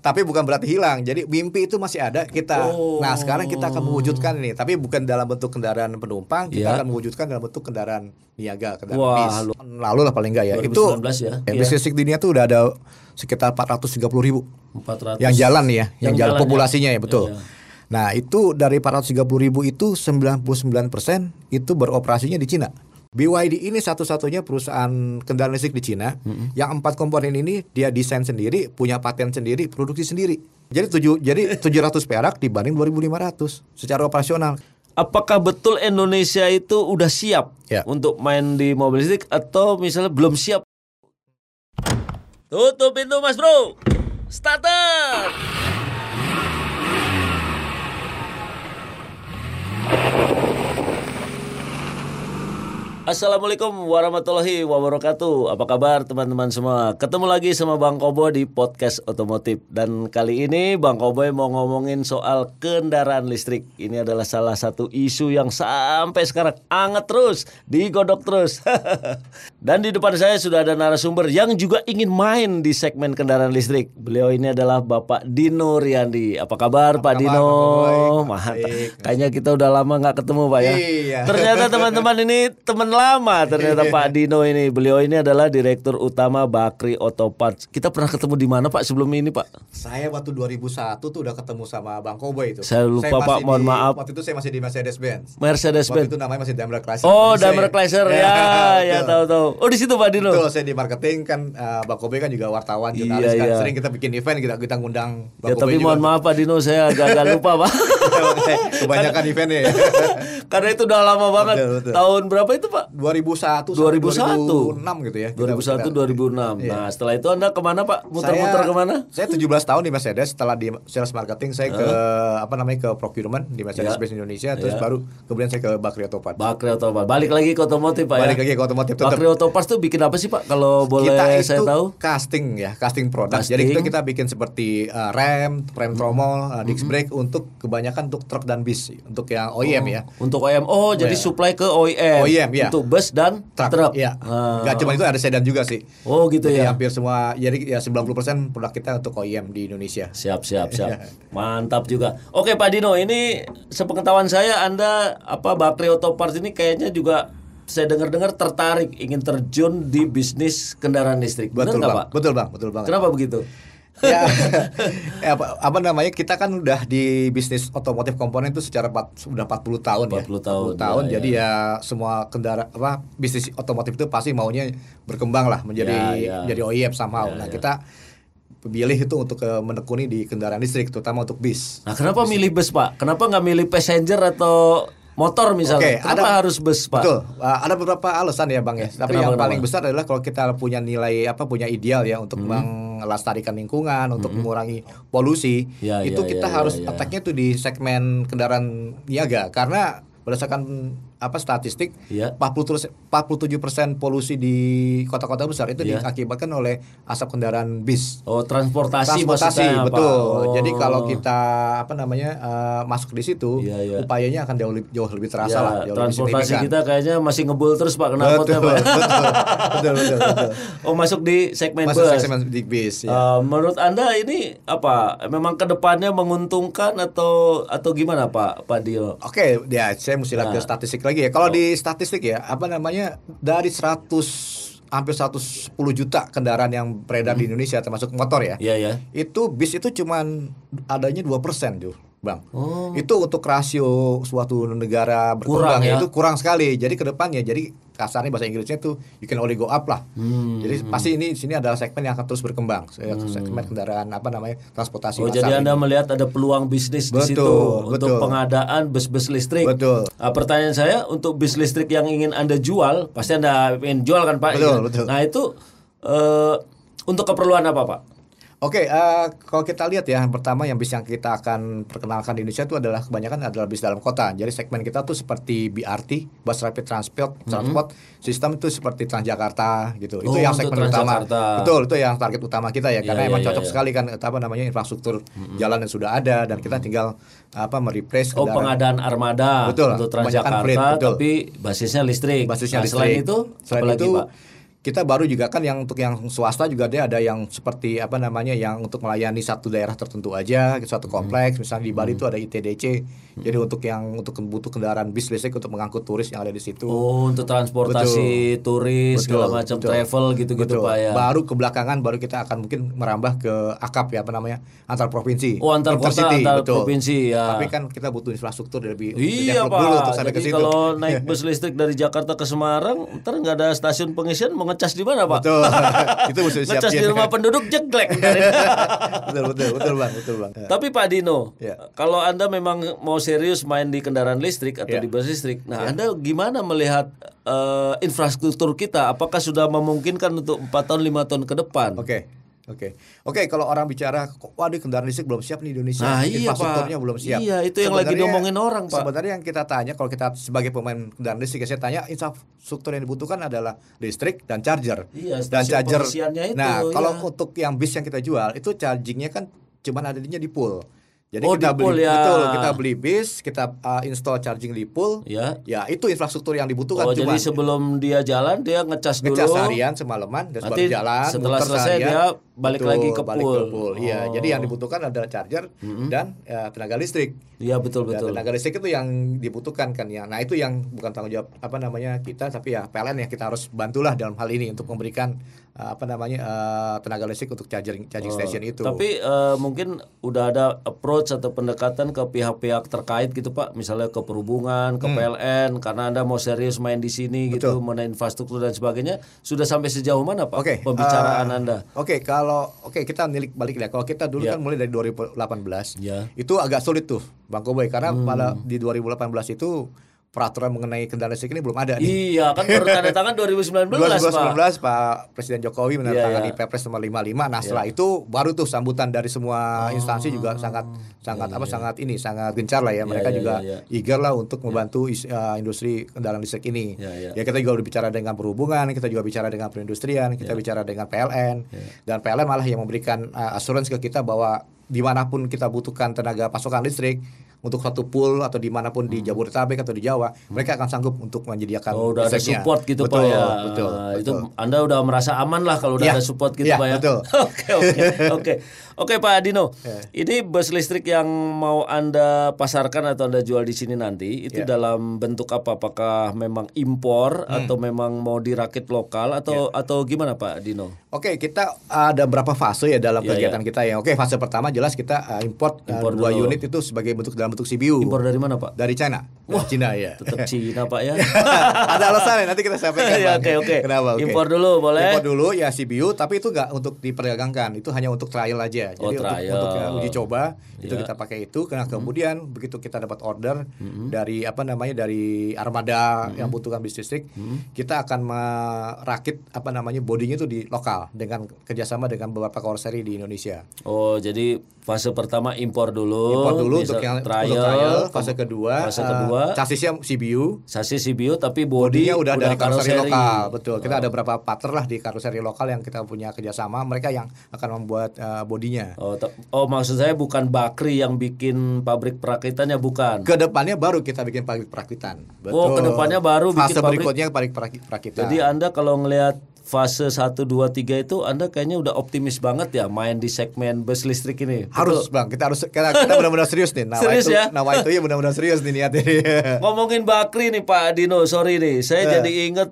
tapi bukan berarti hilang. Jadi mimpi itu masih ada kita. Oh. Nah, sekarang kita akan mewujudkan ini, tapi bukan dalam bentuk kendaraan penumpang, kita Iya. akan mewujudkan dalam bentuk kendaraan niaga, kendaraan Wah, bis. lu- Lalu lah paling enggak ya. 2019 itu ya. ya, bis listrik di dunia tuh udah ada sekitar 430 ribu 400 yang jalan ya, yang, Yang jalan jalan ya. populasinya ya betul. Iya, iya. Nah itu dari 430 ribu itu 99% itu beroperasinya di Cina. BYD ini satu-satunya perusahaan kendaraan listrik di Cina yang empat komponen ini dia desain sendiri, punya paten sendiri, produksi sendiri. Jadi tujuh jadi 700 perak dibanding 2.500 secara operasional. Apakah betul Indonesia itu udah siap Ya. untuk main di mobil listrik atau misalnya belum siap? Tutup pintu Mas Bro. Starter. Assalamualaikum warahmatullahi wabarakatuh. Apa kabar teman-teman semua? Ketemu lagi sama Bang Kobo di podcast otomotif dan kali ini Bang Kobo mau ngomongin soal kendaraan listrik. Ini adalah salah satu isu yang sampai sekarang anget terus, digodok terus. dan di depan saya sudah ada narasumber yang juga ingin main di segmen kendaraan listrik. Beliau ini adalah Bapak Dino Riyandi. Apa kabar Pak kabar, Dino? Mantap. Kayaknya kita udah lama nggak ketemu Pak ya. Iya. Ternyata teman-teman ini teman lama ternyata Iya. Pak Dino ini. Beliau ini adalah direktur utama Bakri Auto Parts. Kita pernah ketemu di mana Pak sebelum ini Pak? Saya waktu 2001 tuh udah ketemu sama Bang Koboy itu. Saya lupa, Pak, masih mohon di- maaf. Waktu itu saya masih di Mercedes Benz. Mercedes Waktu Benz. itu namanya masih Daimler Chrysler. Oh, Daimler Chrysler ya, ya betul. tahu tahu. Oh di situ Pak Dino. Betul, saya di marketing kan uh, Bang Kobe kan juga wartawan, Iya, jurnalis kan iya. sering kita bikin event kita kita ngundang Bang Ya tapi Kobe mohon juga. maaf Pak Dino saya agak-agak lupa Pak. Kebanyakan event ya. Karena itu udah lama banget. Betul, betul. Tahun berapa itu Pak? 2001 2001. sampai 2006 gitu ya. Kita- 2001 kita- 2006. Iya. Nah, setelah itu Anda ke mana Pak? Muter-muter ke mana? Saya 17 tahun di Mercedes setelah di sales marketing saya ke apa namanya ke procurement di Mercedes Ya. Benz Indonesia terus Ya. baru kemudian saya ke Bakri Autopart. Bakri Auto Parts. Balik lagi ke otomotif Pak Balik ya. lagi ke otomotif tetap. Bakri Auto Parts tuh bikin apa sih Pak? Kalau boleh kita itu saya tahu? casting ya, casting produk. Casting. Jadi kita kita bikin seperti uh, rem, rem tromol, uh, disc brake untuk kebanyakan untuk truk dan bis, untuk yang OEM ya. Untuk OEM. Oh, jadi supply ke OEM. OEM, ya. Untuk bus dan Truk. truk. Ya. Ah. Gak cuma itu ada sedan juga sih. Oh, gitu Jadi ya. hampir semua jadi ya 90% produk kita untuk OEM di Indonesia. Siap, siap, siap. Iya. Mantap juga. Oke, Pak Dino, ini sepengetahuan saya Anda apa Bakri Auto Parts ini kayaknya juga saya dengar-dengar tertarik ingin terjun di bisnis kendaraan listrik. Benar Betul bang, Pak? betul bang, betul banget. Kenapa begitu? Ya, ya, apa, apa namanya kita kan udah di bisnis otomotif komponen itu secara empat, sudah 40 tahun 40 ya. tahun, tahun. ya, jadi ya. semua kendara apa bisnis otomotif itu pasti maunya berkembang lah Ya, menjadi ya. menjadi OEM somehow. Ya, nah, ya. kita pilih itu untuk menekuni di kendaraan listrik terutama untuk bis. Nah, kenapa milih bus, Pak? Kenapa nggak milih passenger atau motor misalnya? Oke, kenapa ada- harus bus, Pak? Betul. Uh, ada beberapa alasan ya, Bang ya. Tapi Kenapa, yang kenapa? paling besar adalah kalau kita punya nilai apa punya ideal ya untuk melestarikan lingkungan, untuk mengurangi polusi, Hmm. Ya, itu ya, kita ya, harus ya, ya. attack-nya tuh di segmen kendaraan niaga karena berdasarkan apa statistik Ya. 40 terus 47% polusi di kota-kota besar itu Ya. diakibatkan oleh asap kendaraan bis. Oh, transportasi, Transportasi betul. Oh. Jadi kalau kita apa namanya uh, masuk di situ, Iya, iya. upayanya akan jauh lebih, jauh lebih terasa lah, jauh lebih transportasi signifikan. kita kayaknya masih ngebul terus Pak knalpotnya betul, Pak. betul, betul, betul, betul. Oh masuk di segmen Masuk bus. segmen di bis ya. Eh, menurut anda ini apa? Memang ke depannya menguntungkan atau atau gimana Pak Pak Dio? Oke, ya saya mesti lihat Nah. ke statistik lagi ya. Kalau di statistik ya, apa namanya dari 100 hampir 110 juta kendaraan yang beredar di Indonesia termasuk motor ya. Iya ya. Itu bis itu cuman adanya 2% Jur, Bang. Oh. Itu untuk rasio suatu negara berkembang Kurang ya? ya. itu kurang sekali. Jadi ke depannya jadi kasarnya bahasa Inggrisnya tuh you can only go up lah. Hmm. Jadi pasti ini sini adalah segmen yang akan terus berkembang. Segmen kendaraan apa namanya? transportasi Oh jadi anda melihat ada peluang bisnis di Betul, situ untuk betul. pengadaan bus-bus listrik. Betul. Nah, pertanyaan saya untuk bis listrik yang ingin anda jual, pasti anda ingin jual kan Pak? Betul, Iya. betul. Nah itu eh, untuk keperluan apa Pak? Oke, eh, kalau kita lihat ya, yang pertama yang bis yang kita akan perkenalkan di Indonesia itu adalah kebanyakan adalah bis dalam kota. Jadi segmen kita tuh seperti BRT, Bus Rapid Transport, transport sistem itu seperti Transjakarta gitu. Hmm. Oh, itu yang segmen utama. Betul, itu yang target utama kita ya, Iya, karena iya, emang iya, cocok iya. sekali kan apa namanya infrastruktur jalan yang sudah ada dan kita tinggal apa mereplace Oh pengadaan armada Betul, untuk Transjakarta, freight, betul. tapi basisnya listrik. Basisnya Nah, Selain listrik. itu, Selain apa lagi itu, Pak? Kita baru juga kan yang untuk yang swasta juga dia ada yang seperti apa namanya yang untuk melayani satu daerah tertentu aja suatu kompleks misalnya di Bali itu ada ITDC jadi untuk yang untuk butuh kendaraan bis listrik untuk mengangkut turis yang ada di situ Oh, untuk transportasi turis segala macam betul. travel gitu-gitu Betul. Pak ya. Baru ke belakangan baru kita akan mungkin merambah ke akap ya apa namanya antar provinsi. Oh, antar kota, antar betul. provinsi, ya. Tapi kan kita butuh infrastruktur lebih Iya develop dulu Pak. untuk sampai ke Jadi situ. kalau naik bus listrik dari Jakarta ke Semarang, ntar nggak ada stasiun pengisian ngecas di mana Pak? Betul. itu mesti siap Ngecas di rumah penduduk jeglek. betul betul betul bang betul bang. Tapi Pak Dino, Ya. kalau anda memang mau serius main di kendaraan listrik atau Ya. di bus listrik, nah anda gimana melihat eh, infrastruktur kita? Apakah sudah memungkinkan untuk 4 tahun 5 tahun ke depan? Oke. Oke, oke. Kalau orang bicara, waduh kendaraan listrik belum siap nih Indonesia, Nah, iya, infrastrukturnya Pak. belum siap. Iya, itu yang lagi Sebenarnya- diomongin orang, Pak. Sebenarnya yang kita tanya, kalau kita sebagai pemain kendaraan listrik, saya tanya infrastruktur yang dibutuhkan adalah listrik dan charger. Iya, dan charger. itu, nah, kalau iya. untuk yang bis yang kita jual, itu chargingnya kan cuman adanya di pool. Jadi Oh, kita pool, beli ya. betul, kita beli bis, kita uh, install charging di pool. Ya. Ya, itu infrastruktur yang dibutuhkan Oh, cuman jadi sebelum dia jalan dia ngecas dulu. ngecas seharian semalaman dan Nanti jalan setelah selesai seharian, dia balik lagi ke balik pool. Iya, Oh. jadi yang dibutuhkan adalah charger dan ya, tenaga listrik. Iya betul Dan betul. tenaga listrik itu yang dibutuhkan kan ya. Nah, itu yang bukan tanggung jawab apa namanya kita tapi ya PLN ya kita harus bantulah dalam hal ini untuk memberikan apa namanya uh, tenaga listrik untuk charging charging station itu. Oh, Tapi eh, mungkin udah ada approach atau pendekatan ke pihak-pihak terkait gitu Pak, misalnya ke perhubungan, Hmm. ke PLN, karena anda mau serius main di sini gitu, mengenai infrastruktur dan sebagainya, sudah sampai sejauh mana Pak Oke, pembicaraan eh, anda? Oke, kalau oke kita nilik balik ya. Kalau kita dulu Ya. kan mulai dari 2018. Ya. Itu agak sulit tuh, Bang Koboy karena Hmm. pada di 2018 itu peraturan mengenai kendaraan listrik ini belum ada nih. Iya, kan baru tanda tangan 2019, 2019 Pak. Pak Presiden Jokowi Iya, menandatangani iya. Perpres nomor 55. Nah, setelah itu baru tuh sambutan dari semua instansi juga sangat sangat apa sangat ini sangat gencar lah ya. Mereka iya, juga iya, eager lah untuk membantu is- uh, industri kendaraan listrik ini. Iya, iya. Ya kita juga berbicara dengan perhubungan, kita juga bicara dengan perindustrian, kita bicara dengan PLN. Dan PLN malah yang memberikan uh, assurance ke kita bahwa di mana pun kita butuhkan tenaga pasokan listrik untuk satu pool atau di mana pun di Jabodetabek atau di Jawa, mereka akan sanggup untuk menyediakan Hmm. Oh, udah ada support gitu betul, Pak ya. Betul, betul. Itu Anda udah merasa aman lah kalau udah Ya, ada support gitu ya, Pak ya. betul. Oke, oke. Oke. Oke Pak Dino. Ini bus listrik yang mau Anda pasarkan atau Anda jual di sini nanti itu Ya. dalam bentuk apa? Apakah memang impor Hmm. atau memang mau dirakit lokal atau Ya. atau gimana Pak Dino? Oke, kita ada berapa fase ya dalam Ya, kegiatan kita ya. Oke, fase pertama jelas kita uh, import, uh, Impor dua dulu. unit itu sebagai bentuk dalam bentuk CBU Impor dari mana Pak? dari China. Wah, Cina ya. Tetap Cina Pak ya. ada alasannya nanti kita sampaikan. Ya, Bang. oke, oke. Kenapa? Oke. Impor dulu, boleh? Impor dulu ya CBU, tapi itu nggak untuk diperdagangkan, itu hanya untuk trial aja. Jadi Oh, untuk, trial. untuk ya, uji coba itu Ya. kita pakai itu. Karena kemudian begitu kita dapat order dari apa namanya dari armada yang butuhkan bis listrik, kita akan merakit apa namanya bodinya itu di lokal dengan kerjasama dengan beberapa karosseri di Indonesia. Oh, jadi fase pertama impor dulu. Impor dulu untuk yang trial, untuk trial, fase kedua, Fase eh, kedua, chassisnya CBU, sasis CBU tapi body bodinya udah, dari karoseri lokal, betul. Kita ada beberapa partner lah di karoseri lokal yang kita punya kerjasama, mereka yang akan membuat eh, bodinya. Oh, oh, maksud saya bukan Bakri yang bikin pabrik perakitannya bukan. Ke depannya baru kita bikin pabrik perakitan. Oh, ke depannya baru bikin Fase pabrik. berikutnya pabrik perak- perakitan. Jadi Anda kalau ngelihat fase 1 2 3 itu Anda kayaknya udah optimis banget ya main di segmen bus listrik ini. harus bang, kita harus kita, kita benar-benar serius nih. Nawa Serius itu, ya? Nawa itu ya benar-benar serius nih niat ini. Ngomongin Bakri nih Pak Dino, sorry nih. Saya Eh. jadi inget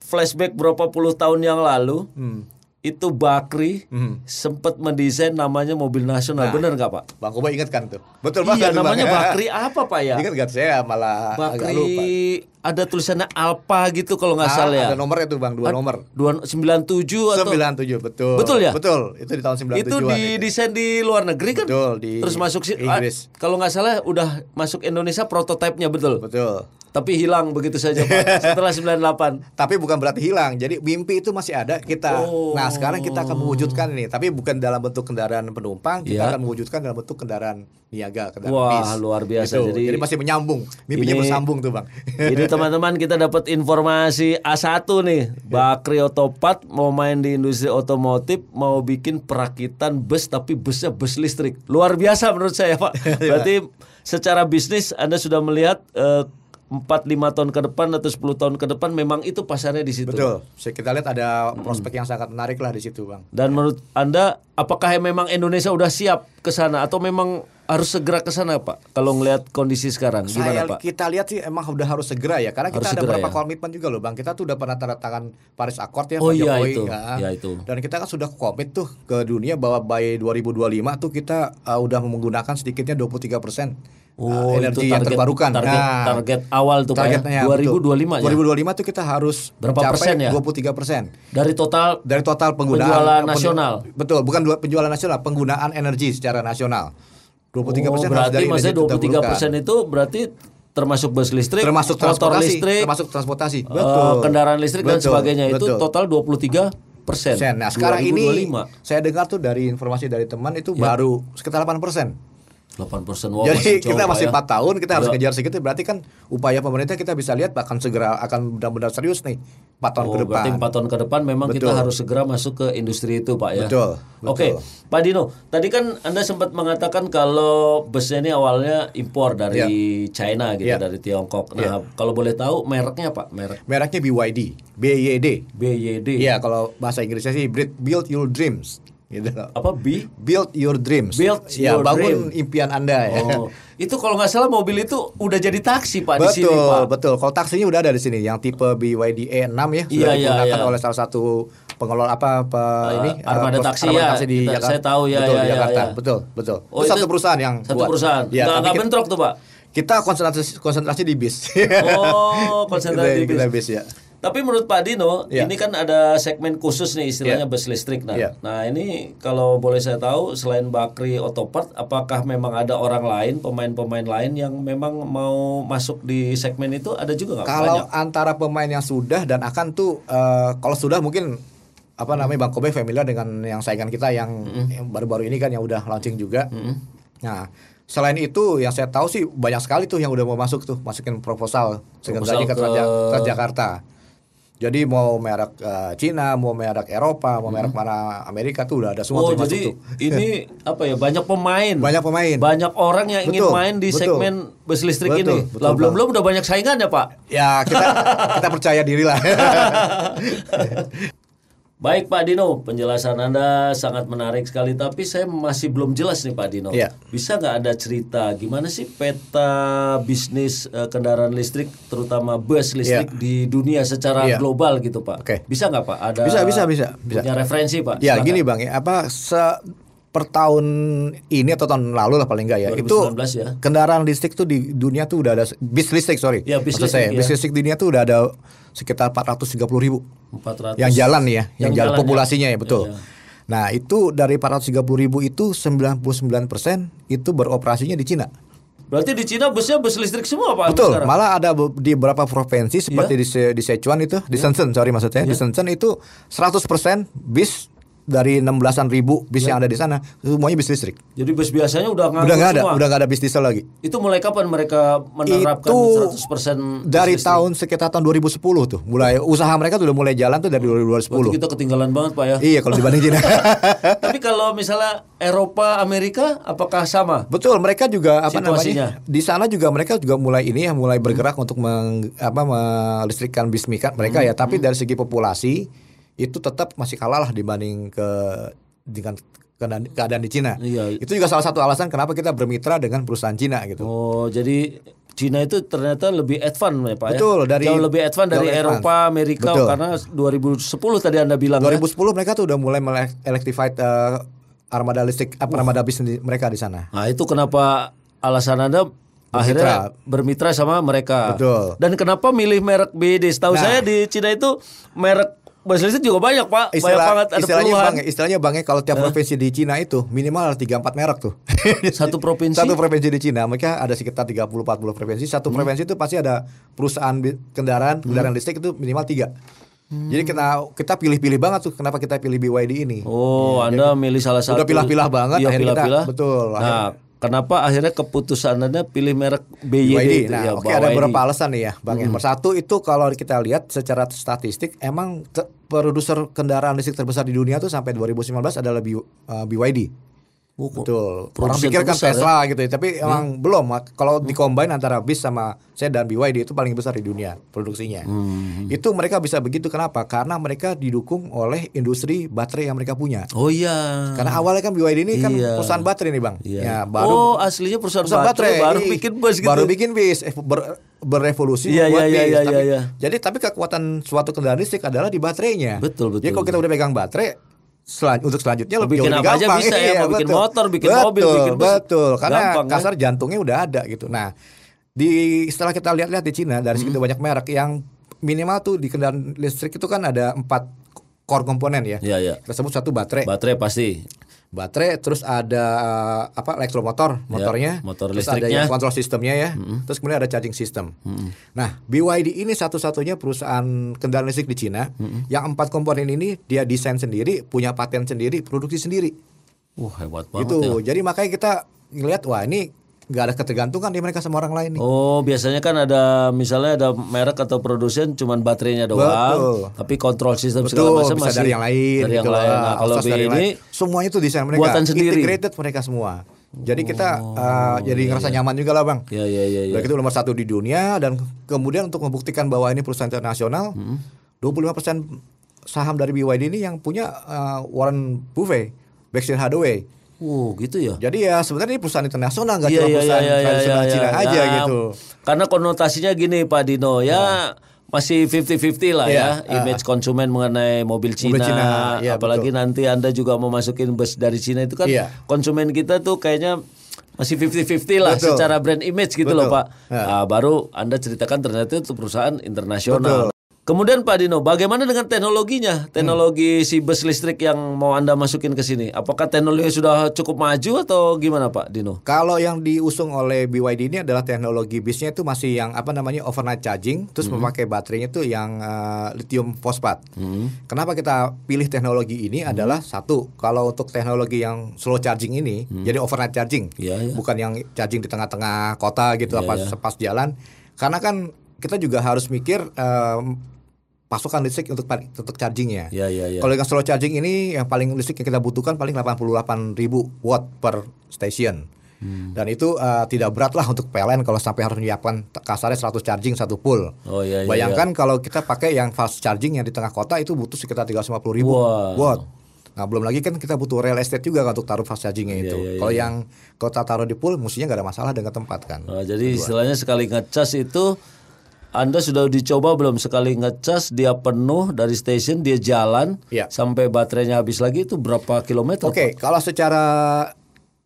flashback berapa puluh tahun yang lalu. Hmm. Itu Bakri sempat mendesain namanya mobil nasional. Bener nggak Pak? bang Koba ingat kan tuh? Betul Iya banget. Bang. namanya Bakri apa Pak ya? Ingat gak saya malah agak lupa. Bakri ada tulisannya Alpa gitu kalau nggak Ah, salah ya. Ada nomornya tuh bang, dua nomor. Dua- 97 atau 97 betul. Betul ya? Betul. Itu di tahun 97 itu di desain di luar negeri kan? Betul, di Terus masuk sih Inggris. ah, kalau nggak salah udah masuk Indonesia prototipenya betul. Betul. Tapi hilang begitu saja Pak setelah 98. Tapi bukan berarti hilang. Jadi mimpi itu masih ada kita. Oh. Nah, sekarang kita akan mewujudkan ini, tapi bukan dalam bentuk kendaraan penumpang, kita Iya. akan mewujudkan dalam bentuk kendaraan niaga, kendaraan Wah, bis. luar biasa. Gitu. Jadi- Jadi, masih menyambung. Mimpinya Ini- bersambung tuh, Bang. Jadi teman-teman kita dapat informasi A1 nih. Bakri Otopat mau main di industri otomotif, mau bikin perakitan bus tapi busnya bus listrik. Luar biasa menurut saya, Pak. Berarti secara bisnis Anda sudah melihat eh, 4 5 tahun ke depan atau 10 tahun ke depan memang itu pasarnya di situ. Betul. Kita lihat ada prospek yang sangat menarik lah di situ, Bang. Dan menurut Anda apakah memang Indonesia udah siap ke sana atau memang harus segera ke sana, Pak? Kalau ngelihat kondisi sekarang gimana, Saya Pak? kita lihat sih emang udah harus segera ya karena Harus kita ada beberapa ya? komitmen juga loh Bang. Kita tuh udah pernah tanda tangan Paris Accord ya Oh Pak iya, Jokowi itu. ya. Ya, itu. Dan kita kan sudah komit tuh ke dunia bahwa by 2025 tuh kita uh, udah menggunakan sedikitnya 23% Oh, uh, energi itu yang target- terbarukan. target- Nah, target awal tuh, Pak, ya? targetnya 2025 ya? 2025 tuh kita harus Berapa persen ya? 23% Dari total dari total penggunaan Penjualan pen- nasional. Betul, bukan penjualan nasional, penggunaan energi secara nasional. 23% oh, harus berarti dari maksudnya energi 23 terbarukan. persen itu berarti termasuk bus listrik, termasuk motor transportasi, listrik, termasuk transportasi. eh, Betul. kendaraan listrik dan Betul, sebagainya itu betul. total 23 persen. persen. Nah, sekarang ini 2025. saya dengar tuh dari informasi dari teman itu baru sekitar 8 persen. 8 persen. Wow, Jadi jauh, kita masih ya. empat tahun, kita harus Ya. kejar segitu. Berarti kan upaya pemerintah kita bisa lihat bahkan segera akan benar-benar serius nih 4 tahun Oh, ke depan. berarti 4 tahun ke depan memang kita Betul. harus segera masuk ke industri itu, Pak ya. Betul, Oke, betul. Pak Dino, tadi kan Anda sempat mengatakan kalau busnya ini awalnya impor dari China gitu, Ya. dari Tiongkok. Nah, kalau boleh tahu mereknya Pak, merek Mereknya BYD, BYD. BYD. Iya, kalau bahasa Inggrisnya sih Build Your Dreams. Gitu. Apa B? Build Your Dreams. Build ya, your bangun impian Anda ya. Oh, itu kalau nggak salah mobil itu udah jadi taksi Pak di betul, sini Pak. betul. Kalau taksinya udah ada di sini, yang tipe BYD E6 ya, Iya, sudah iya, digunakan iya. oleh salah satu pengelola apa, apa ini armada eh, taksi armada ya. taksi di Kita- Jakarta. saya tahu, ya, betul, ya, di ya, Jakarta. ya. Betul, betul. Oh, itu, satu perusahaan yang Satu buat. perusahaan. nggak Ya, nggak kita, bentrok tuh Pak. kita konsentrasi konsentrasi di bis. Oh, konsentrasi Kita- kita bis. bis ya. Tapi menurut Pak Dino, Iya. ini kan ada segmen khusus nih istilahnya bus listrik. Nah, Iya. nah ini kalau boleh saya tahu selain Bakri Otopart, apakah memang ada orang lain, pemain-pemain lain yang memang mau masuk di segmen itu? Ada juga nggak? Kalau Banyak. antara pemain yang sudah dan akan tuh eh, kalau sudah mungkin apa namanya Bang Kobe familiar dengan yang saingan kita yang baru-baru ini kan yang udah launching juga. Nah, selain itu yang saya tahu sih banyak sekali tuh yang udah mau masuk tuh masukin proposal sebenarnya ke, Transjakarta. Jadi mau merek eh, Cina, mau merek Eropa, mau merek mana Amerika tuh udah ada semua Oh, tuh jadi tuh. ini apa ya? Banyak pemain. Banyak pemain. Banyak orang yang ingin Betul, main di betul. segmen bus listrik Betul, ini. betul, Lah belum belum udah banyak saingan ya, Pak? Ya kita kita percaya diri lah. Baik Pak Dino, penjelasan Anda sangat menarik sekali. Tapi saya masih belum jelas nih Pak Dino. Iya. Bisa nggak ada cerita gimana sih peta bisnis eh, kendaraan listrik, terutama bus listrik di dunia secara Iya. global gitu Pak? Oke. Bisa nggak Pak? Ada Bisa, bisa, bisa, bisa. punya referensi Pak? Ya Silakan. gini bang ya apa se per tahun ini atau tahun lalu lah paling enggak ya 2019 itu ya. kendaraan listrik tuh di dunia tuh udah ada bis listrik sorry Ya, bis Maksud saya listrik, ya. bis listrik dunia tuh udah ada sekitar 430 ribu 400. yang jalan nih ya yang, jalan jalan ya. populasinya ya betul Ya, ya. nah itu dari 430 ribu itu 99 persen itu beroperasinya di Cina Berarti di Cina busnya bus listrik semua Pak? Betul, sekarang? malah ada di beberapa provinsi seperti Iya. di Se- di Sichuan itu, di Shenzhen sorry maksudnya, di Shenzhen itu 100% bis dari 16-an ribu bis yang ada di sana semuanya bis listrik. Jadi bus biasanya udah nganggur udah nggak ada, udah nggak ada bis diesel lagi. Itu mulai kapan mereka menerapkan Itu 100% bus Dari listrik? tahun sekitar tahun 2010 tuh, mulai usaha mereka tuh udah mulai jalan tuh dari Berarti 2010. kita ketinggalan banget Pak ya. Iya kalau dibanding Cina. Tapi kalau misalnya Eropa, Amerika, apakah sama? Betul, mereka juga apa Situasinya. namanya? Di sana juga mereka juga mulai ini ya, mulai bergerak untuk meng, apa melistrikkan bis mereka Hmm, ya. Tapi dari segi populasi itu tetap masih kalah lah dibanding ke dengan keadaan, keadaan di Cina. Iya. Itu juga salah satu alasan kenapa kita bermitra dengan perusahaan Cina gitu. Oh, jadi Cina itu ternyata lebih advance ya Pak Betul, ya? dari- Jauh lebih advance dari jauh advance. Eropa, Amerika Betul. karena 2010 tadi Anda bilang ya. 2010 mereka tuh udah mulai electrified eh, armada listrik apa armada bis mereka di sana. Nah, itu kenapa alasan Anda akhirnya bermitra sama mereka. Betul. Dan kenapa milih merek BD? Setahu Nah. saya di Cina itu merek bus listrik juga banyak, Pak. banyak banget ada istilahnya puluhan. bang, istilahnya bang ya kalau tiap provinsi di Cina itu minimal ada 3 4 merek tuh. Satu provinsi. Satu provinsi di Cina, mereka ada sekitar 30 40 provinsi. Satu Hmm. provinsi itu pasti ada perusahaan kendaraan, kendaraan listrik itu minimal tiga. Hmm. Jadi kita kita pilih-pilih banget tuh kenapa kita pilih BYD ini. Oh, Anda milih salah satu. Udah pilah-pilah banget, Iya, akhirnya kita- pilah-pilah. betul, Nah, kenapa akhirnya keputusan Anda pilih merek BYD, BYD. itu Nah, ya, oke BYD. ada beberapa alasan nih ya, Bang. Hmm. Yang Persatu itu kalau kita lihat secara statistik emang produser kendaraan listrik terbesar di dunia tuh sampai 2019 adalah B- uh, BYD. Oh, Betul. Orang pikir kan terbesar ya? Tesla gitu ya, tapi emang belum. Kalau dikombain antara BIS sama saya dan BYD itu paling besar di dunia produksinya. Hmm. Itu mereka bisa begitu kenapa? Karena mereka didukung oleh industri baterai yang mereka punya. Oh iya. Karena awalnya kan BYD ini kan Iya. perusahaan baterai nih bang. Iya. Ya baru oh, aslinya perusahaan, perusahaan baterai, baru Ih, bikin bus gitu. Baru bikin bis, eh, ber- berevolusi Iya, membuat iya, iya, iya, Tapi- iya, iya. Jadi tapi kekuatan suatu kendaraan listrik adalah di baterainya. Betul, betul. Jadi kalau kita udah pegang baterai, selan- untuk selanjutnya lebih bikin jauh apa lebih aja gampang. bisa ya, Iya, mau bikin motor, bikin betul, mobil, bikin bus. Betul, karena Gampang, kan? kasar jantungnya udah ada gitu. Nah, di setelah kita lihat-lihat di Cina dari Hmm. segitu banyak merek yang minimal tuh di kendaraan listrik itu kan ada empat core komponen ya. Iya, iya. Kita sebut satu baterai. Baterai pasti. Baterai terus ada uh, apa elektromotor motornya Ya, motor terus ada yang kontrol sistemnya ya. Terus kemudian ada charging system. Nah BYD ini satu-satunya perusahaan kendaraan listrik di Cina. Yang empat komponen ini dia desain sendiri punya paten sendiri produksi sendiri. Wah, hebat banget gitu ya. jadi makanya kita ngelihat wah ini nggak ada ketergantungan di mereka sama orang lain nih Oh, biasanya kan ada misalnya ada merek atau produsen cuman baterainya doang, Betul. tapi kontrol sistem segala Betul, macam bisa masih dari yang lain Dari yang gitu lain. Nah, kalau dari ini lain. semuanya itu desain mereka buatan sendiri. integrated mereka semua jadi kita uh, jadi ngerasa nyaman juga lah bang ya ya ya ya. Udah gitu nomor satu di dunia dan kemudian untuk membuktikan bahwa ini perusahaan internasional, 25% saham dari BYD ini yang punya uh, Warren Buffett, Berkshire Hathaway. Oh, gitu ya. Jadi ya sebenarnya ini perusahaan internasional nggak Iya, cuma iya, perusahaan iya, iya, tradisional iya, Cina iya. aja Nah, gitu. Karena konotasinya gini Pak Dino ya masih 50-50 lah Iya, ya image konsumen mengenai mobil Cina, Cina, iya, apalagi nanti Anda juga mau masukin bus dari Cina itu kan Iya. konsumen kita tuh kayaknya masih 50-50 lah Betul. secara brand image gitu Betul. loh Pak. Ya. Nah, baru Anda ceritakan ternyata itu perusahaan internasional. Kemudian Pak Dino, bagaimana dengan teknologinya? Teknologi si bus listrik yang mau Anda masukin ke sini. Apakah teknologi sudah cukup maju atau gimana Pak Dino? Kalau yang diusung oleh BYD ini adalah teknologi bisnya itu masih yang apa namanya overnight charging, terus memakai baterainya itu yang uh, lithium fosfat. Kenapa kita pilih teknologi ini adalah satu, kalau untuk teknologi yang slow charging ini, jadi overnight charging, Iya, iya. bukan yang charging di tengah-tengah kota gitu Iya, apa iya. sepas jalan. Karena kan kita juga harus mikir um, pasokan listrik untuk untuk chargingnya. Ya ya ya. Kalau yang slow charging ini yang paling listrik yang kita butuhkan paling 88.000 watt per station. Hmm. Dan itu uh, tidak berat lah untuk PLN kalau sampai harus menyiapkan kasarnya 100 charging satu full. Oh iya iya. Bayangkan kalau kita pakai yang fast charging yang di tengah kota itu butuh sekitar 350 ribu Wow. watt. Nah belum lagi kan kita butuh real estate juga kan untuk taruh fast chargingnya Iya, itu. iya, iya, kalau iya. yang kota taruh di pool, mestinya nggak ada masalah dengan tempat kan. Nah, jadi istilahnya sekali ngecas itu anda sudah dicoba belum sekali ngecas dia penuh dari stasiun dia jalan Iya. sampai baterainya habis lagi itu berapa kilometer? Oke, kalau secara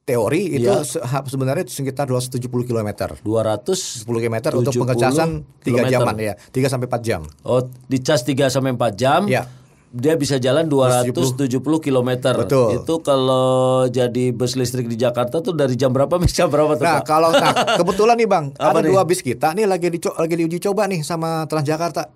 teori itu ha- sebenarnya itu sekitar 270 km. 200 10 km untuk 70 pengecasan 3 kilometer. jaman ya, 3 sampai 4 jam. Oh, dicas 3 sampai 4 jam. Iya. Dia bisa jalan 270 km. Betul. Itu kalau jadi bus listrik di Jakarta tuh dari jam berapa sampai jam berapa tuh, Nah, Pak? kalau nah, kebetulan nih Bang, Apa ada nih? dua bis kita nih lagi dico lagi diuji coba nih sama Transjakarta.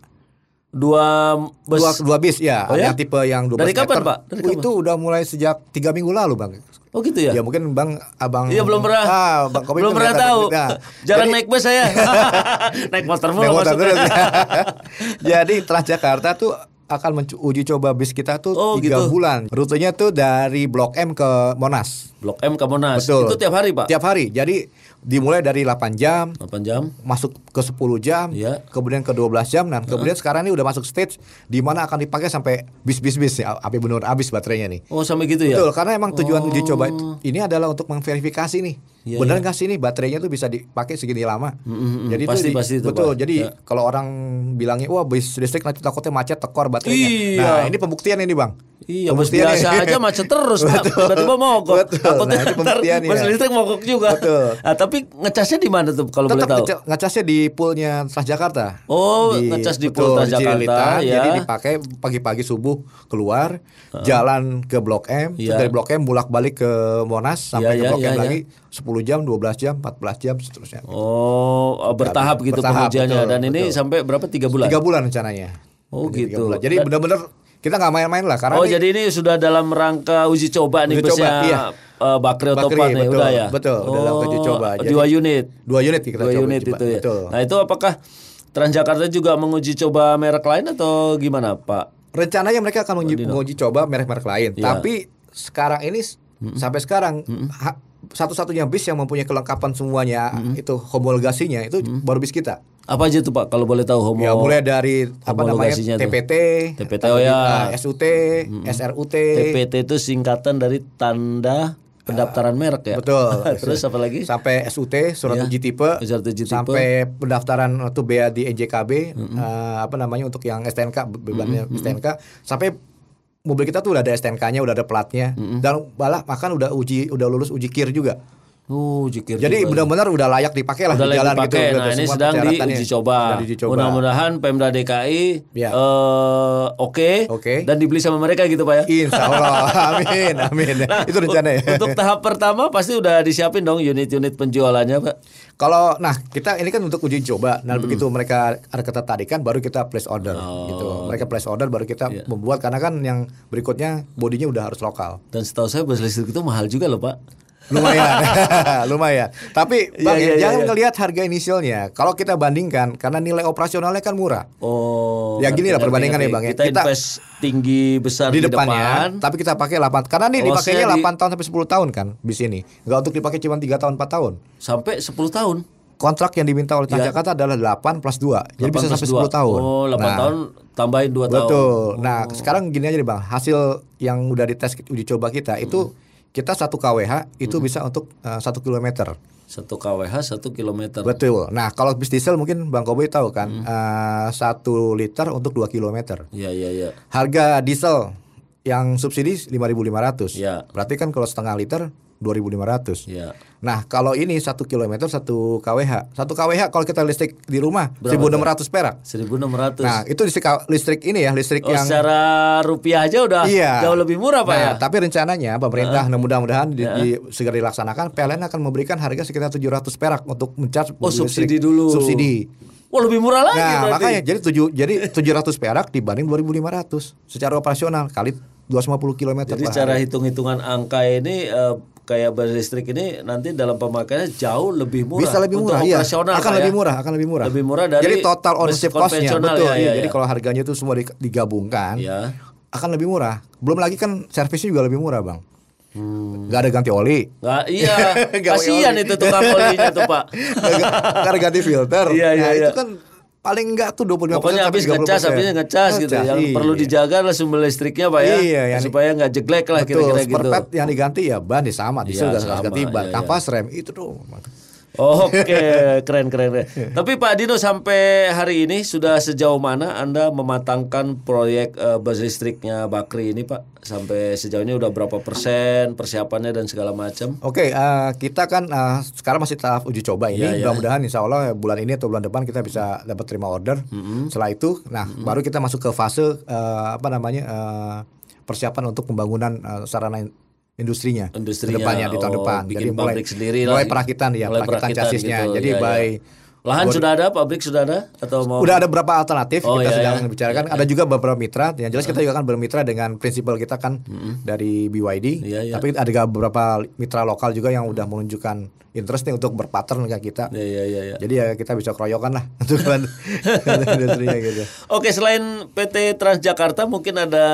Dua bus Dua, dua bis ya, Oh ya? yang tipe yang 12 Dari kapan, meter. Pak? Dari kapan? Itu udah mulai sejak tiga minggu lalu Bang. Oh gitu ya? Ya mungkin Bang Abang Iya belum pernah. Ah, Bang Kopi belum pernah tahu. Nah, Jarang jadi- naik bus saya. naik motor mulu maksudnya. terus. Jadi Transjakarta tuh akan uji coba bis kita tuh Oh, tiga gitu. bulan. Rutenya tuh dari Blok M ke Monas. Blok M ke Monas. Betul. Itu tiap hari, Pak. Tiap hari. Jadi dimulai dari 8 jam, 8 jam. masuk ke 10 jam, Iya. kemudian ke 12 jam, dan kemudian sekarang ini udah masuk stage di mana akan dipakai sampai bis-bis-bis ya, sampai benar habis baterainya nih. Oh, sampai gitu ya? Betul, karena emang tujuan uji coba ini adalah untuk memverifikasi nih, Iya, benar nggak sih nih baterainya tuh bisa dipakai segini lama. mm, Jadi pasti, itu di- pasti itu, betul. Pak. Jadi Ya. kalau orang bilangnya wah bis listrik nanti takutnya macet tekor baterainya. Iya. Nah ini pembuktian ini bang. Iya, bus biasa aja macet terus, Pak. Tiba-tiba mogok. Takutnya Nah, ntar bus listrik mogok juga. Betul. Nah, tapi ngecasnya di mana tuh kalau boleh tahu? ngeca- ngecasnya di poolnya Transjakarta. Oh, ngecas di pool Transjakarta, ya. Jadi dipakai pagi-pagi subuh keluar, jalan ke Blok M, Iya. dari Blok M bolak-balik ke Monas sampai Iya, ke iya, Blok iya, M iya. lagi 10 jam, 12 jam, 14 jam seterusnya. Oh, bertahap gitu pengujiannya betul, dan ini betul. sampai berapa? Tiga bulan. Tiga bulan rencananya. Oh, Jadi tiga gitu. Jadi benar-benar kita nggak main-main lah karena Oh, ini jadi ini sudah dalam rangka uji coba nih Uji coba, busnya iya. eh, Bakri atau Bakri, Pan nih betul, udah ya. betul, udah dalam uji coba. Jadi- dua unit. dua unit kita dua coba unit coba. itu ya. Betul. Nah, itu apakah Transjakarta juga menguji coba merek lain atau gimana, Pak? Rencananya mereka akan menguji, menguji coba merek-merek lain. Iya. Tapi sekarang ini sampai sekarang ha- satu-satunya bis yang mempunyai kelengkapan semuanya itu homologasinya itu baru bis kita. Apa aja tuh Pak kalau boleh tahu homo? Ya mulai dari apa namanya tuh. TPT, TPT, oh ya. uh, SUT, SRUT, TPT itu singkatan dari tanda pendaftaran merek ya. betul. Terus apa lagi? Sampai SUT, surat Ya. uji tipe, Surat uji tipe. sampai pendaftaran untuk bea di NJKB, eh, apa namanya untuk yang STNK bebannya STNK, sampai mobil kita tuh udah ada STNK-nya, udah ada platnya, dan malah bahkan udah uji, udah lulus uji kir juga. Oh, jikir Jadi juga. benar-benar udah layak dipakai lah udah di jalan dipakai. gitu. udah Nah, ini sedang diuji coba. Coba. Mudah-mudahan Pemda DKI Ya. eh, oke Oke. dan dibeli sama mereka gitu, Pak ya. Insya Allah, amin, amin. Nah, itu rencana ya. Untuk tahap pertama pasti udah disiapin dong unit-unit penjualannya, Pak. Kalau nah kita ini kan untuk uji coba. Hmm. Nah begitu mereka ada ketertarikan baru kita place order Oh. gitu. Mereka place order baru kita Iya. membuat karena kan yang berikutnya bodinya udah harus lokal. Dan setahu saya bus listrik itu mahal juga loh, Pak. Lumayan, lumayan. Tapi Iya, bang iya, iya, jangan iya. ngelihat harga inisialnya. Kalau kita bandingkan karena nilai operasionalnya kan murah. Oh. Ya, gini lah ngerti, perbandingannya, ngerti. Bang, ya. Kita, Kita- invest tinggi besar di di, depannya, depan. tapi kita pakai 8 karena nih Oh, dipakainya saya di- 8 tahun sampai 10 tahun kan bis ini. Enggak untuk dipakai cuma 3 tahun 4 tahun. sampai 10 tahun. Kontrak yang diminta oleh Transjakarta adalah 8 plus 2. Jadi bisa 8 sampai plus 10 dua. tahun. Oh, 8 Nah, tahun tambahin 2 tahun. Betul. Nah, sekarang gini aja nih Bang, hasil yang udah dites uji coba kita itu kita satu kWh itu bisa untuk eh, satu kilometer. 1 kWh 1 km. Betul. Nah, kalau bis diesel mungkin Bang Koboy tahu kan, Hmm. eh, satu liter untuk 2 kilometer. Iya, iya, iya. Harga diesel yang subsidi 5.500. Ya. Berarti kan kalau setengah liter 2.500. Iya. Nah, kalau ini satu kilometer satu kWh. Satu kWh kalau kita listrik di rumah Berapa 1.600 perak. 1600. Nah, itu listrik listrik ini ya, listrik oh, yang secara rupiah aja udah Iya. jauh lebih murah, Pak Nah, ya. tapi rencananya pemerintah nah, mudah-mudahan di, di- segera dilaksanakan PLN akan memberikan harga sekitar 700 perak untuk mencas Oh, subsidi listrik. dulu. Subsidi. Wah, lebih murah lagi Nah, berarti. makanya jadi tujuh jadi 700 perak dibanding 2500 secara operasional kali 250 km Jadi cara hitung-hitungan angka ini eh, kayak bus listrik ini nanti dalam pemakaiannya jauh lebih murah. Bisa lebih murah, iya. Akan Pak, lebih ya. murah, akan lebih murah. Lebih murah dari Jadi total ownership cost-nya betul. ya, iya. ya, Jadi ya. kalau harganya itu semua di- digabungkan, Ya. akan lebih murah. Belum lagi kan servisnya juga lebih murah, Bang. Nggak ada ganti oli. Nggak, iya, kasihan oli. itu tukang olinya tuh Pak. Nggak ada ganti filter. Iya, iya, nah, iya. itu kan paling enggak tuh 25% Pokoknya habis sampai 30%. ngecas, habisnya ngecas gitu. Yang iya. perlu dijaga adalah sumber listriknya Pak ya. Iya, yang- supaya nggak jeglek lah kira-kira gitu. part yang diganti ya ban ya sama, diesel Iya, ganti ban, iya, kampas rem itu tuh. Oke, keren, keren keren. Tapi Pak Dino sampai hari ini sudah sejauh mana Anda mematangkan proyek eh, bus listriknya Bakri ini Pak? Sampai sejauh ini udah berapa persen persiapannya dan segala macam? Oke, eh, kita kan eh, sekarang masih tahap uji coba ini. Iya, iya. Mudah-mudahan insya Allah bulan ini atau bulan depan kita bisa dapat terima order. Setelah itu, nah baru kita masuk ke fase eh, apa namanya eh, persiapan untuk pembangunan eh, sarana industrinya, Industrinya, ke depannya di tahun oh, depan. Jadi mulai sendiri lah. mulai perakitan ya, Mulai perakitan, perakitan chassisnya. gitu, Jadi iya, by iya. Lahan sudah ada, pabrik sudah ada atau mau? Udah ada beberapa alternatif Oh, kita iya, sedang iya. bicarakan. Ada juga beberapa mitra. Yang jelas kita juga kan bermitra dengan prinsipal kita kan dari BYD. Iya, iya. Tapi ada beberapa mitra lokal juga yang udah menunjukkan interest nih untuk berpartner dengan kita. Iya, iya, iya, iya. Jadi ya kita bisa keroyokan lah untuk industrinya gitu. Oke, selain PT Transjakarta mungkin ada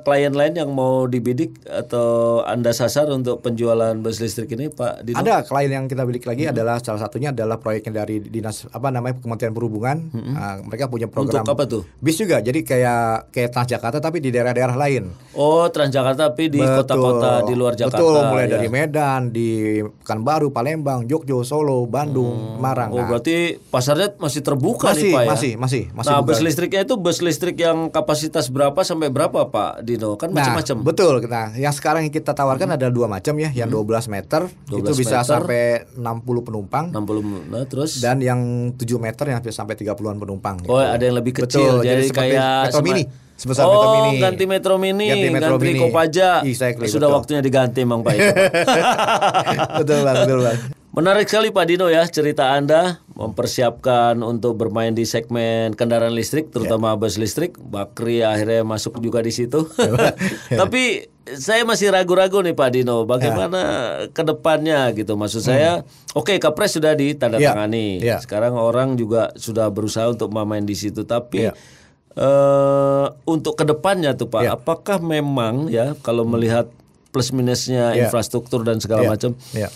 klien lain yang mau dibidik atau Anda sasar untuk penjualan bus listrik ini, Pak Dino? Ada klien yang kita bidik lagi adalah salah satunya adalah proyeknya dari dinas apa namanya Kementerian Perhubungan. Nah, mereka punya program Untuk apa tuh? bis juga. Jadi kayak kayak Transjakarta tapi di daerah-daerah lain. Oh, Transjakarta tapi di kota-kota di luar Jakarta. Betul, mulai ya. dari Medan, di Pekanbaru, Palembang, Jogja, Solo, Bandung, Marang. Oh, Nah, berarti pasarnya masih terbuka masih, nih, Pak ya? masih, masih, masih nah, buka. bus listriknya itu bus listrik yang kapasitas berapa sampai berapa, Pak Dino? Kan Nah, macam-macam. betul. Nah, yang sekarang yang kita tawarkan ada dua macam ya, yang 12 meter 12 itu bisa meter. sampai 60 penumpang 60 nah, terus dan yang 7 meter yang sampai 30-an penumpang. Oh, gitu. ada yang lebih kecil. Betul, jadi, jadi seperti kayak Metro Mini, sebesar oh, Metro Mini. ganti Metro Mini, Ganti Metro ganti Mini. Kopaja. Exactly, Sudah betul. waktunya diganti emang Pak itu. Pak. betul bang, betul bang. Menarik sekali Pak Dino ya cerita Anda mempersiapkan untuk bermain di segmen kendaraan listrik terutama bus listrik. Bakri akhirnya masuk juga di situ. Tapi saya masih ragu-ragu nih Pak Dino bagaimana ke depannya gitu. Maksud saya oke Kapres sudah ditandatangani. Ya. Sekarang orang juga sudah berusaha untuk bermain di situ tapi Ya. eh untuk ke depannya tuh Pak, Ya. apakah memang ya kalau melihat plus minusnya Iya. infrastruktur dan segala Iya, macam. iya.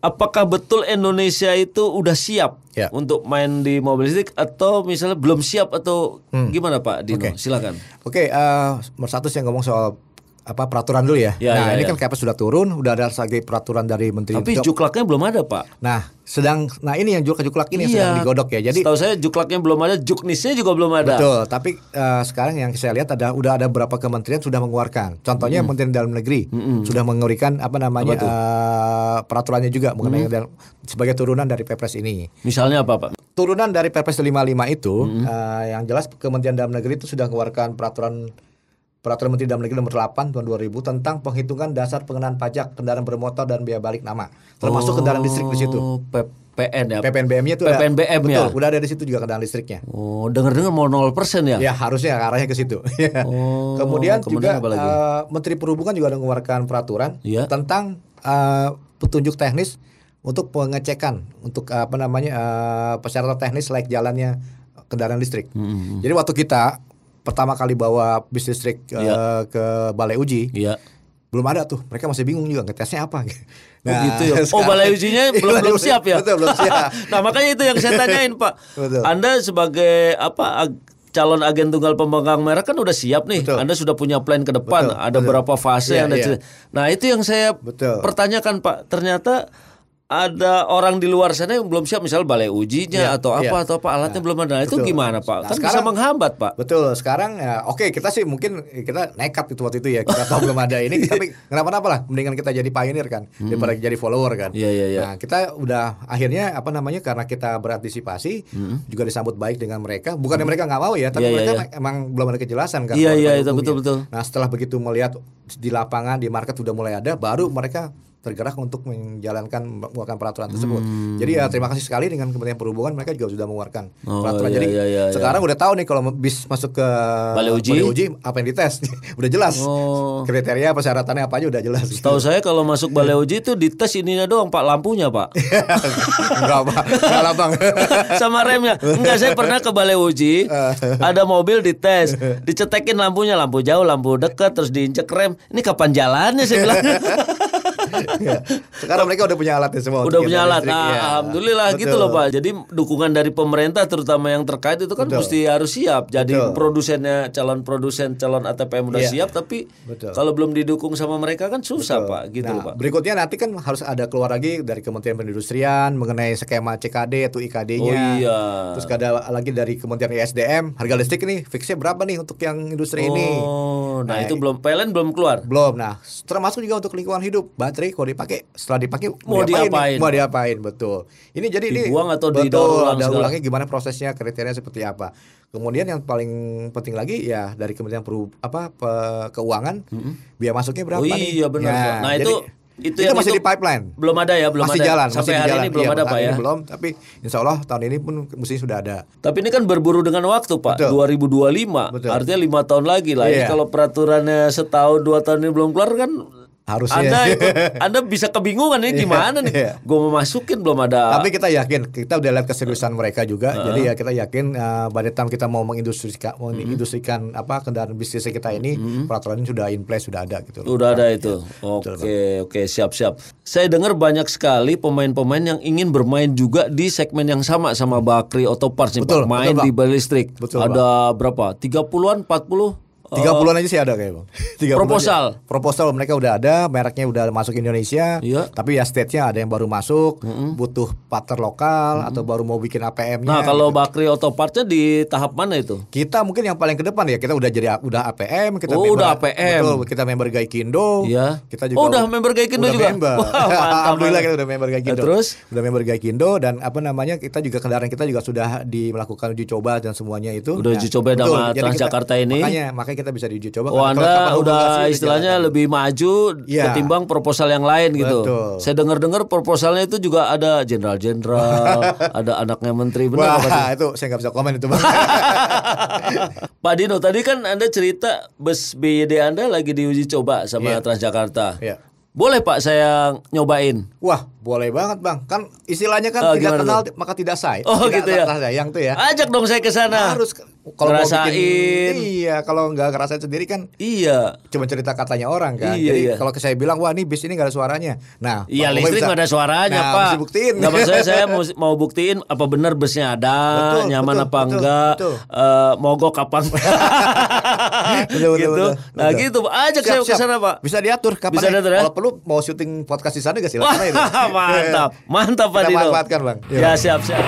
Apakah betul Indonesia itu udah siap Iya. untuk main di mobil listrik atau misalnya belum siap atau gimana Pak Dino? Silakan. Oke, eh, nomor satu saya ngomong soal apa peraturan dulu ya. Ya, nah ya, ini ya. kan KPS sudah turun, udah ada lagi peraturan dari Menteri. Tapi juklaknya belum ada Pak. Nah, sedang, nah ini yang juklak-juklak ini yang sedang digodok ya. Jadi Setahu saya juklaknya belum ada, juknisnya juga belum ada. Betul, tapi eh, sekarang yang saya lihat ada udah ada beberapa kementerian sudah mengeluarkan. Contohnya Kementerian Dalam Negeri sudah mengerikan apa namanya eh, peraturannya juga mengenai dan- sebagai turunan dari Perpres ini. Misalnya apa Pak? Turunan dari Perpres 55 itu eh, yang jelas Kementerian Dalam Negeri itu sudah mengeluarkan peraturan Peraturan Menteri Dalam Negeri nomor 8 tahun 2000 tentang penghitungan dasar pengenaan pajak kendaraan bermotor dan biaya balik nama, termasuk kendaraan listrik di situ. Oh, PPN ya. PPNBM-nya itu PPNBM betul, ya. udah ada di situ juga kendaraan listriknya. Oh, dengar-dengar mau 0% ya? Ya harusnya arahnya ke situ. Ya. Oh, kemudian, kemudian juga eh, Menteri Perhubungan juga ada mengeluarkan peraturan Iya. tentang eh, petunjuk teknis untuk pengecekan untuk eh, apa namanya eh, persyaratan teknis layak jalannya kendaraan listrik. Hmm, Jadi waktu kita pertama kali bawa bis listrik eh, Iya. ke balai uji Iya. belum ada tuh mereka masih bingung juga ngetesnya apa Oh gitu ya. Oh balai ujinya Iya, belum belum siap ya. betul belum siap nah makanya itu yang saya tanyain Pak. Betul. Anda sebagai apa calon agen tunggal pemegang merek kan udah siap nih. Betul. Anda sudah punya plan ke depan. Betul, Ada betul. berapa fase Iya, Anda cerita. Nah itu yang saya Betul. pertanyakan Pak. Ternyata ada orang di luar sana yang belum siap misalnya balai ujinya Iya, atau apa iya. atau apa alatnya belum ada. Nah, itu betul. gimana Pak? Nah, kan bisa sekarang- menghambat Pak. Betul. Sekarang ya oke kita sih mungkin kita nekat itu waktu itu ya kita tahu belum ada ini tapi kenapa-napa lah mendingan kita jadi pioneer kan daripada jadi follower kan. Iya, iya, iya. Nah kita udah akhirnya apa namanya karena kita berantisipasi juga disambut baik dengan mereka. Bukannya mereka nggak mau ya tapi iya, mereka iya. emang belum ada kejelasan kan. Iya, iya, itu hukumnya. betul-betul. Nah setelah begitu melihat di lapangan di market sudah mulai ada baru mereka tergerak untuk menjalankan mengeluarkan peraturan tersebut. Jadi ya terima kasih sekali dengan Kementerian Perhubungan mereka juga sudah mengeluarkan Hmm. Oh, peraturan. iya, Jadi iya, iya, iya. sekarang udah tahu nih kalau bis masuk ke Balai uji? apa yang dites udah jelas Oh. kriteria persyaratannya apa aja udah jelas Tahu saya kalau masuk balai uji itu dites ininya doang Pak lampunya Pak. enggak apa enggak lah bang sama remnya. Enggak, saya pernah ke balai uji, ada mobil dites, dicetekin lampunya, lampu jauh, lampu dekat, terus diinjek rem. Ini kapan jalannya saya bilang. Ya. sekarang mereka udah punya alatnya semua Udah punya alat. listrik. Nah, Iya. alhamdulillah gitu Betul. loh Pak. Jadi dukungan dari pemerintah terutama yang terkait itu kan Betul. mesti harus siap. Jadi Betul. produsennya calon produsen calon ATPM udah Iya. siap tapi Betul. kalau belum didukung sama mereka kan susah Pak gitu nah, loh Pak. berikutnya nanti kan harus ada keluar lagi dari Kementerian Perindustrian mengenai skema CKD atau IKD-nya. Oh iya. Terus ada lagi dari Kementerian ISDM harga listrik nih fixnya berapa nih untuk yang industri ini? Oh, nah, Nah, itu belum PLN belum keluar. Belum. Nah, termasuk juga untuk lingkungan hidup. Baterai kalau dipakai setelah dipakai Mau diapain nih? diapain? Mau diapain? Betul. Ini jadi ini Dibuang atau betul, didaur ulang ada segala? ulangnya gimana prosesnya, kriteria seperti apa. Kemudian yang paling penting lagi ya dari Kementerian Peru, apa pe- keuangan biaya masuknya berapa Oh nih? iya benar. Ya, nah jadi itu itu, itu yang masih itu di pipeline. Belum ada ya, belum masih ada. jalan, Sampai masih hari jalan. ini belum Iya, ada Pak ini ya. Belum, tapi insya Allah tahun ini pun mesti sudah ada. Tapi ini kan berburu dengan waktu Pak, Betul. 2025. Betul. Artinya lima tahun lagi lah. Ini Iya. kalau peraturannya setahun dua tahun ini belum keluar kan Harusnya. Anda ikut, Anda bisa kebingungan ini gimana nih? iya. Gue mau masukin belum ada. Tapi kita yakin, kita udah lihat keseriusan mereka juga. Jadi ya kita yakin uh, pada time kita mau mengindustrikan, mau mengindustrikan apa kendaraan bisnis kita ini, peraturannya sudah in place, sudah ada gitu. loh. Udah ada itu. Oke, oke, siap-siap. Saya dengar banyak sekali pemain-pemain yang ingin bermain juga di segmen yang sama sama Bakri Auto Parts nih, Pak. Betul, Main betul, di Bang. balistrik. Betul, ada berapa? 30-an, 40? Tiga puluhan aja sih ada kayak bang. 30 Proposal. aja. Proposal mereka udah ada, mereknya udah masuk Indonesia. Iya. Tapi ya state-nya ada yang baru masuk, butuh partner lokal atau baru mau bikin APM-nya. Nah, kalau Bakri Auto Parts-nya di tahap mana itu? kita mungkin yang paling ke depan ya kita udah jadi udah APM kita Oh, member, udah APM. betul kita member Gaikindo Iya. kita juga Oh, udah member Gaikindo udah juga? member. Wah, alhamdulillah kita udah member Gaikindo Nah, terus? udah member Gaikindo dan apa namanya kita juga kendaraan kita juga sudah di melakukan uji coba dan semuanya itu Udah uji coba betul. sama Transjakarta ini? makanya makanya kita bisa diuji coba Oh Anda udah istilahnya lebih maju Iya. ketimbang proposal yang lain gitu. Betul. Saya dengar-dengar proposalnya itu juga ada jenderal-jenderal, ada anaknya menteri benar apa sih? Wah, itu saya nggak bisa komen itu bang. Pak Dino tadi kan Anda cerita bus BYD Anda lagi diuji coba sama Iya. Transjakarta. Iya. Boleh Pak saya nyobain? Wah, boleh banget bang. Kan istilahnya Oh, kan tidak gimana kenal maka tidak say. Oh, Tidak gitu ya. sayang tuh ya. Ajak dong saya ke sana. harus kalau mau Ngerasain. bikin iya kalau nggak ngerasain sendiri kan Iya. cuma cerita katanya orang kan. Iya, Jadi iya. kalau saya bilang wah ini bis ini nggak ada suaranya. Nah, Iya listrik bisa- nggak ada suaranya nah, pak. mesti buktiin. Nggak maksudnya saya mau, mau buktiin apa benar busnya ada, Betul, nyaman betul, apa betul, enggak, betul. eh, mogok apa enggak. Betul, betul, gitu. betul, Nah betul. gitu ajak Siap, saya ke sana pak. Bisa diatur kapan Bisa aja. diatur ya? Kalau perlu mau syuting podcast di sana gak Wah silakan aja. mantap, mantap Pak Kita Dino. manfaatkan, Bang. Ya siap siap.